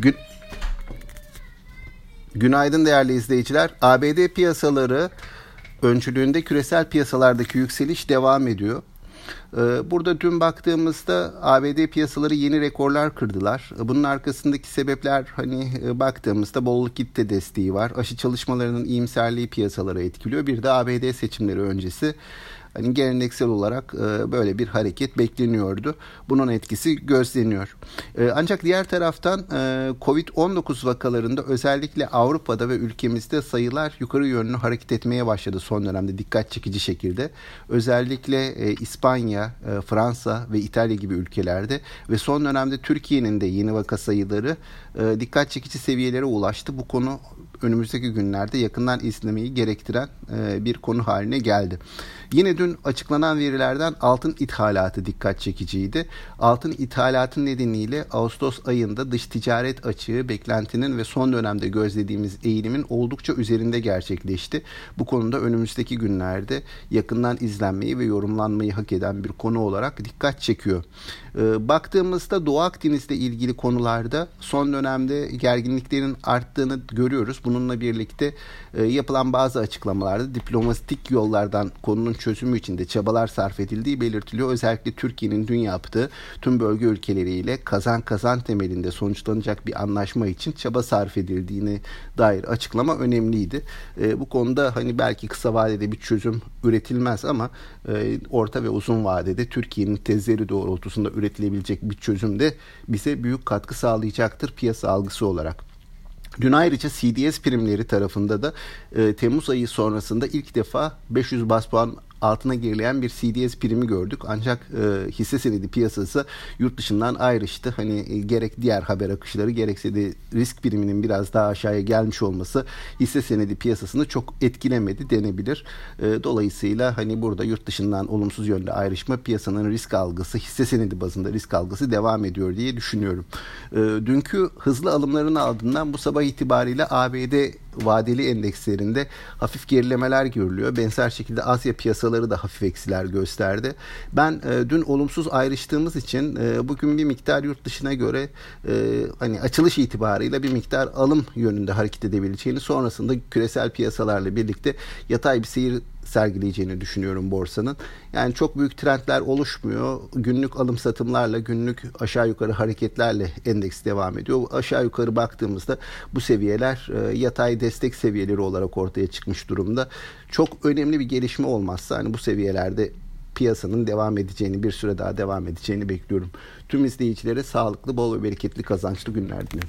Gün Günaydın değerli izleyiciler. ABD piyasaları öncülüğünde küresel piyasalardaki yükseliş devam ediyor. Ee, burada dün baktığımızda ABD piyasaları yeni rekorlar kırdılar. Bunun arkasındaki sebepler hani e, baktığımızda bolluk kitle desteği var. Aşı çalışmalarının iyimserliği piyasaları etkiliyor. Bir de ABD seçimleri öncesi hani geleneksel olarak e, böyle bir hareket bekleniyordu. Bunun etkisi gözleniyor. E, ancak diğer taraftan e, Covid-19 vakalarında özellikle Avrupa'da ve ülkemizde sayılar yukarı yönlü hareket etmeye başladı son dönemde dikkat çekici şekilde. Özellikle İspanya, Fransa ve İtalya gibi ülkelerde ve son dönemde Türkiye'nin de yeni vaka sayıları dikkat çekici seviyelere ulaştı. Bu konu önümüzdeki günlerde yakından izlemeyi gerektiren e, bir konu haline geldi. Yine dün açıklanan verilerden altın ithalatı dikkat çekiciydi. Altın ithalatı nedeniyle Ağustos ayında dış ticaret açığı beklentinin ve son dönemde gözlediğimiz eğilimin oldukça üzerinde gerçekleşti. Bu konuda önümüzdeki günlerde yakından izlenmeyi ve yorumlanmayı hak eden bir konu olarak dikkat çekiyor. E, baktığımızda Doğu Akdeniz'le ilgili konularda son dönemde gerginliklerin arttığını görüyoruz. Bununla birlikte e, yapılan bazı açıklamalarda diplomatik yollardan konunun çözümü için de çabalar sarf edildiği belirtiliyor. Özellikle Türkiye'nin dün yaptığı tüm bölge ülkeleriyle kazan kazan temelinde sonuçlanacak bir anlaşma için çaba sarf edildiğini dair açıklama önemliydi. E, bu konuda hani belki kısa vadede bir çözüm üretilmez ama e, orta ve uzun vadede Türkiye'nin tezleri doğrultusunda üretilebilecek bir çözüm de bize büyük katkı sağlayacaktır piyasa algısı olarak. Dün ayrıca CDS primleri tarafında da e, Temmuz ayı sonrasında ilk defa 500 bas puan altına gerileyen bir CDS primi gördük. Ancak e, hisse senedi piyasası yurt dışından ayrıştı. Hani e, gerek diğer haber akışları gerekse de risk priminin biraz daha aşağıya gelmiş olması hisse senedi piyasasını çok etkilemedi denebilir. E, dolayısıyla hani burada yurt dışından olumsuz yönde ayrışma piyasanın risk algısı hisse senedi bazında risk algısı devam ediyor diye düşünüyorum. E, dünkü hızlı alımların ardından bu sabah itibariyle ABD vadeli endekslerinde hafif gerilemeler görülüyor. Benzer şekilde Asya piyasaları da hafif eksiler gösterdi. Ben e, dün olumsuz ayrıştığımız için e, bugün bir miktar yurt dışına göre e, hani açılış itibarıyla bir miktar alım yönünde hareket edebileceğini sonrasında küresel piyasalarla birlikte yatay bir seyir sergileyeceğini düşünüyorum borsanın. Yani çok büyük trendler oluşmuyor. Günlük alım satımlarla, günlük aşağı yukarı hareketlerle endeks devam ediyor. Aşağı yukarı baktığımızda bu seviyeler e, yatay destek seviyeleri olarak ortaya çıkmış durumda. Çok önemli bir gelişme olmazsa hani bu seviyelerde piyasanın devam edeceğini, bir süre daha devam edeceğini bekliyorum. Tüm izleyicilere sağlıklı, bol ve bereketli kazançlı günler dilerim.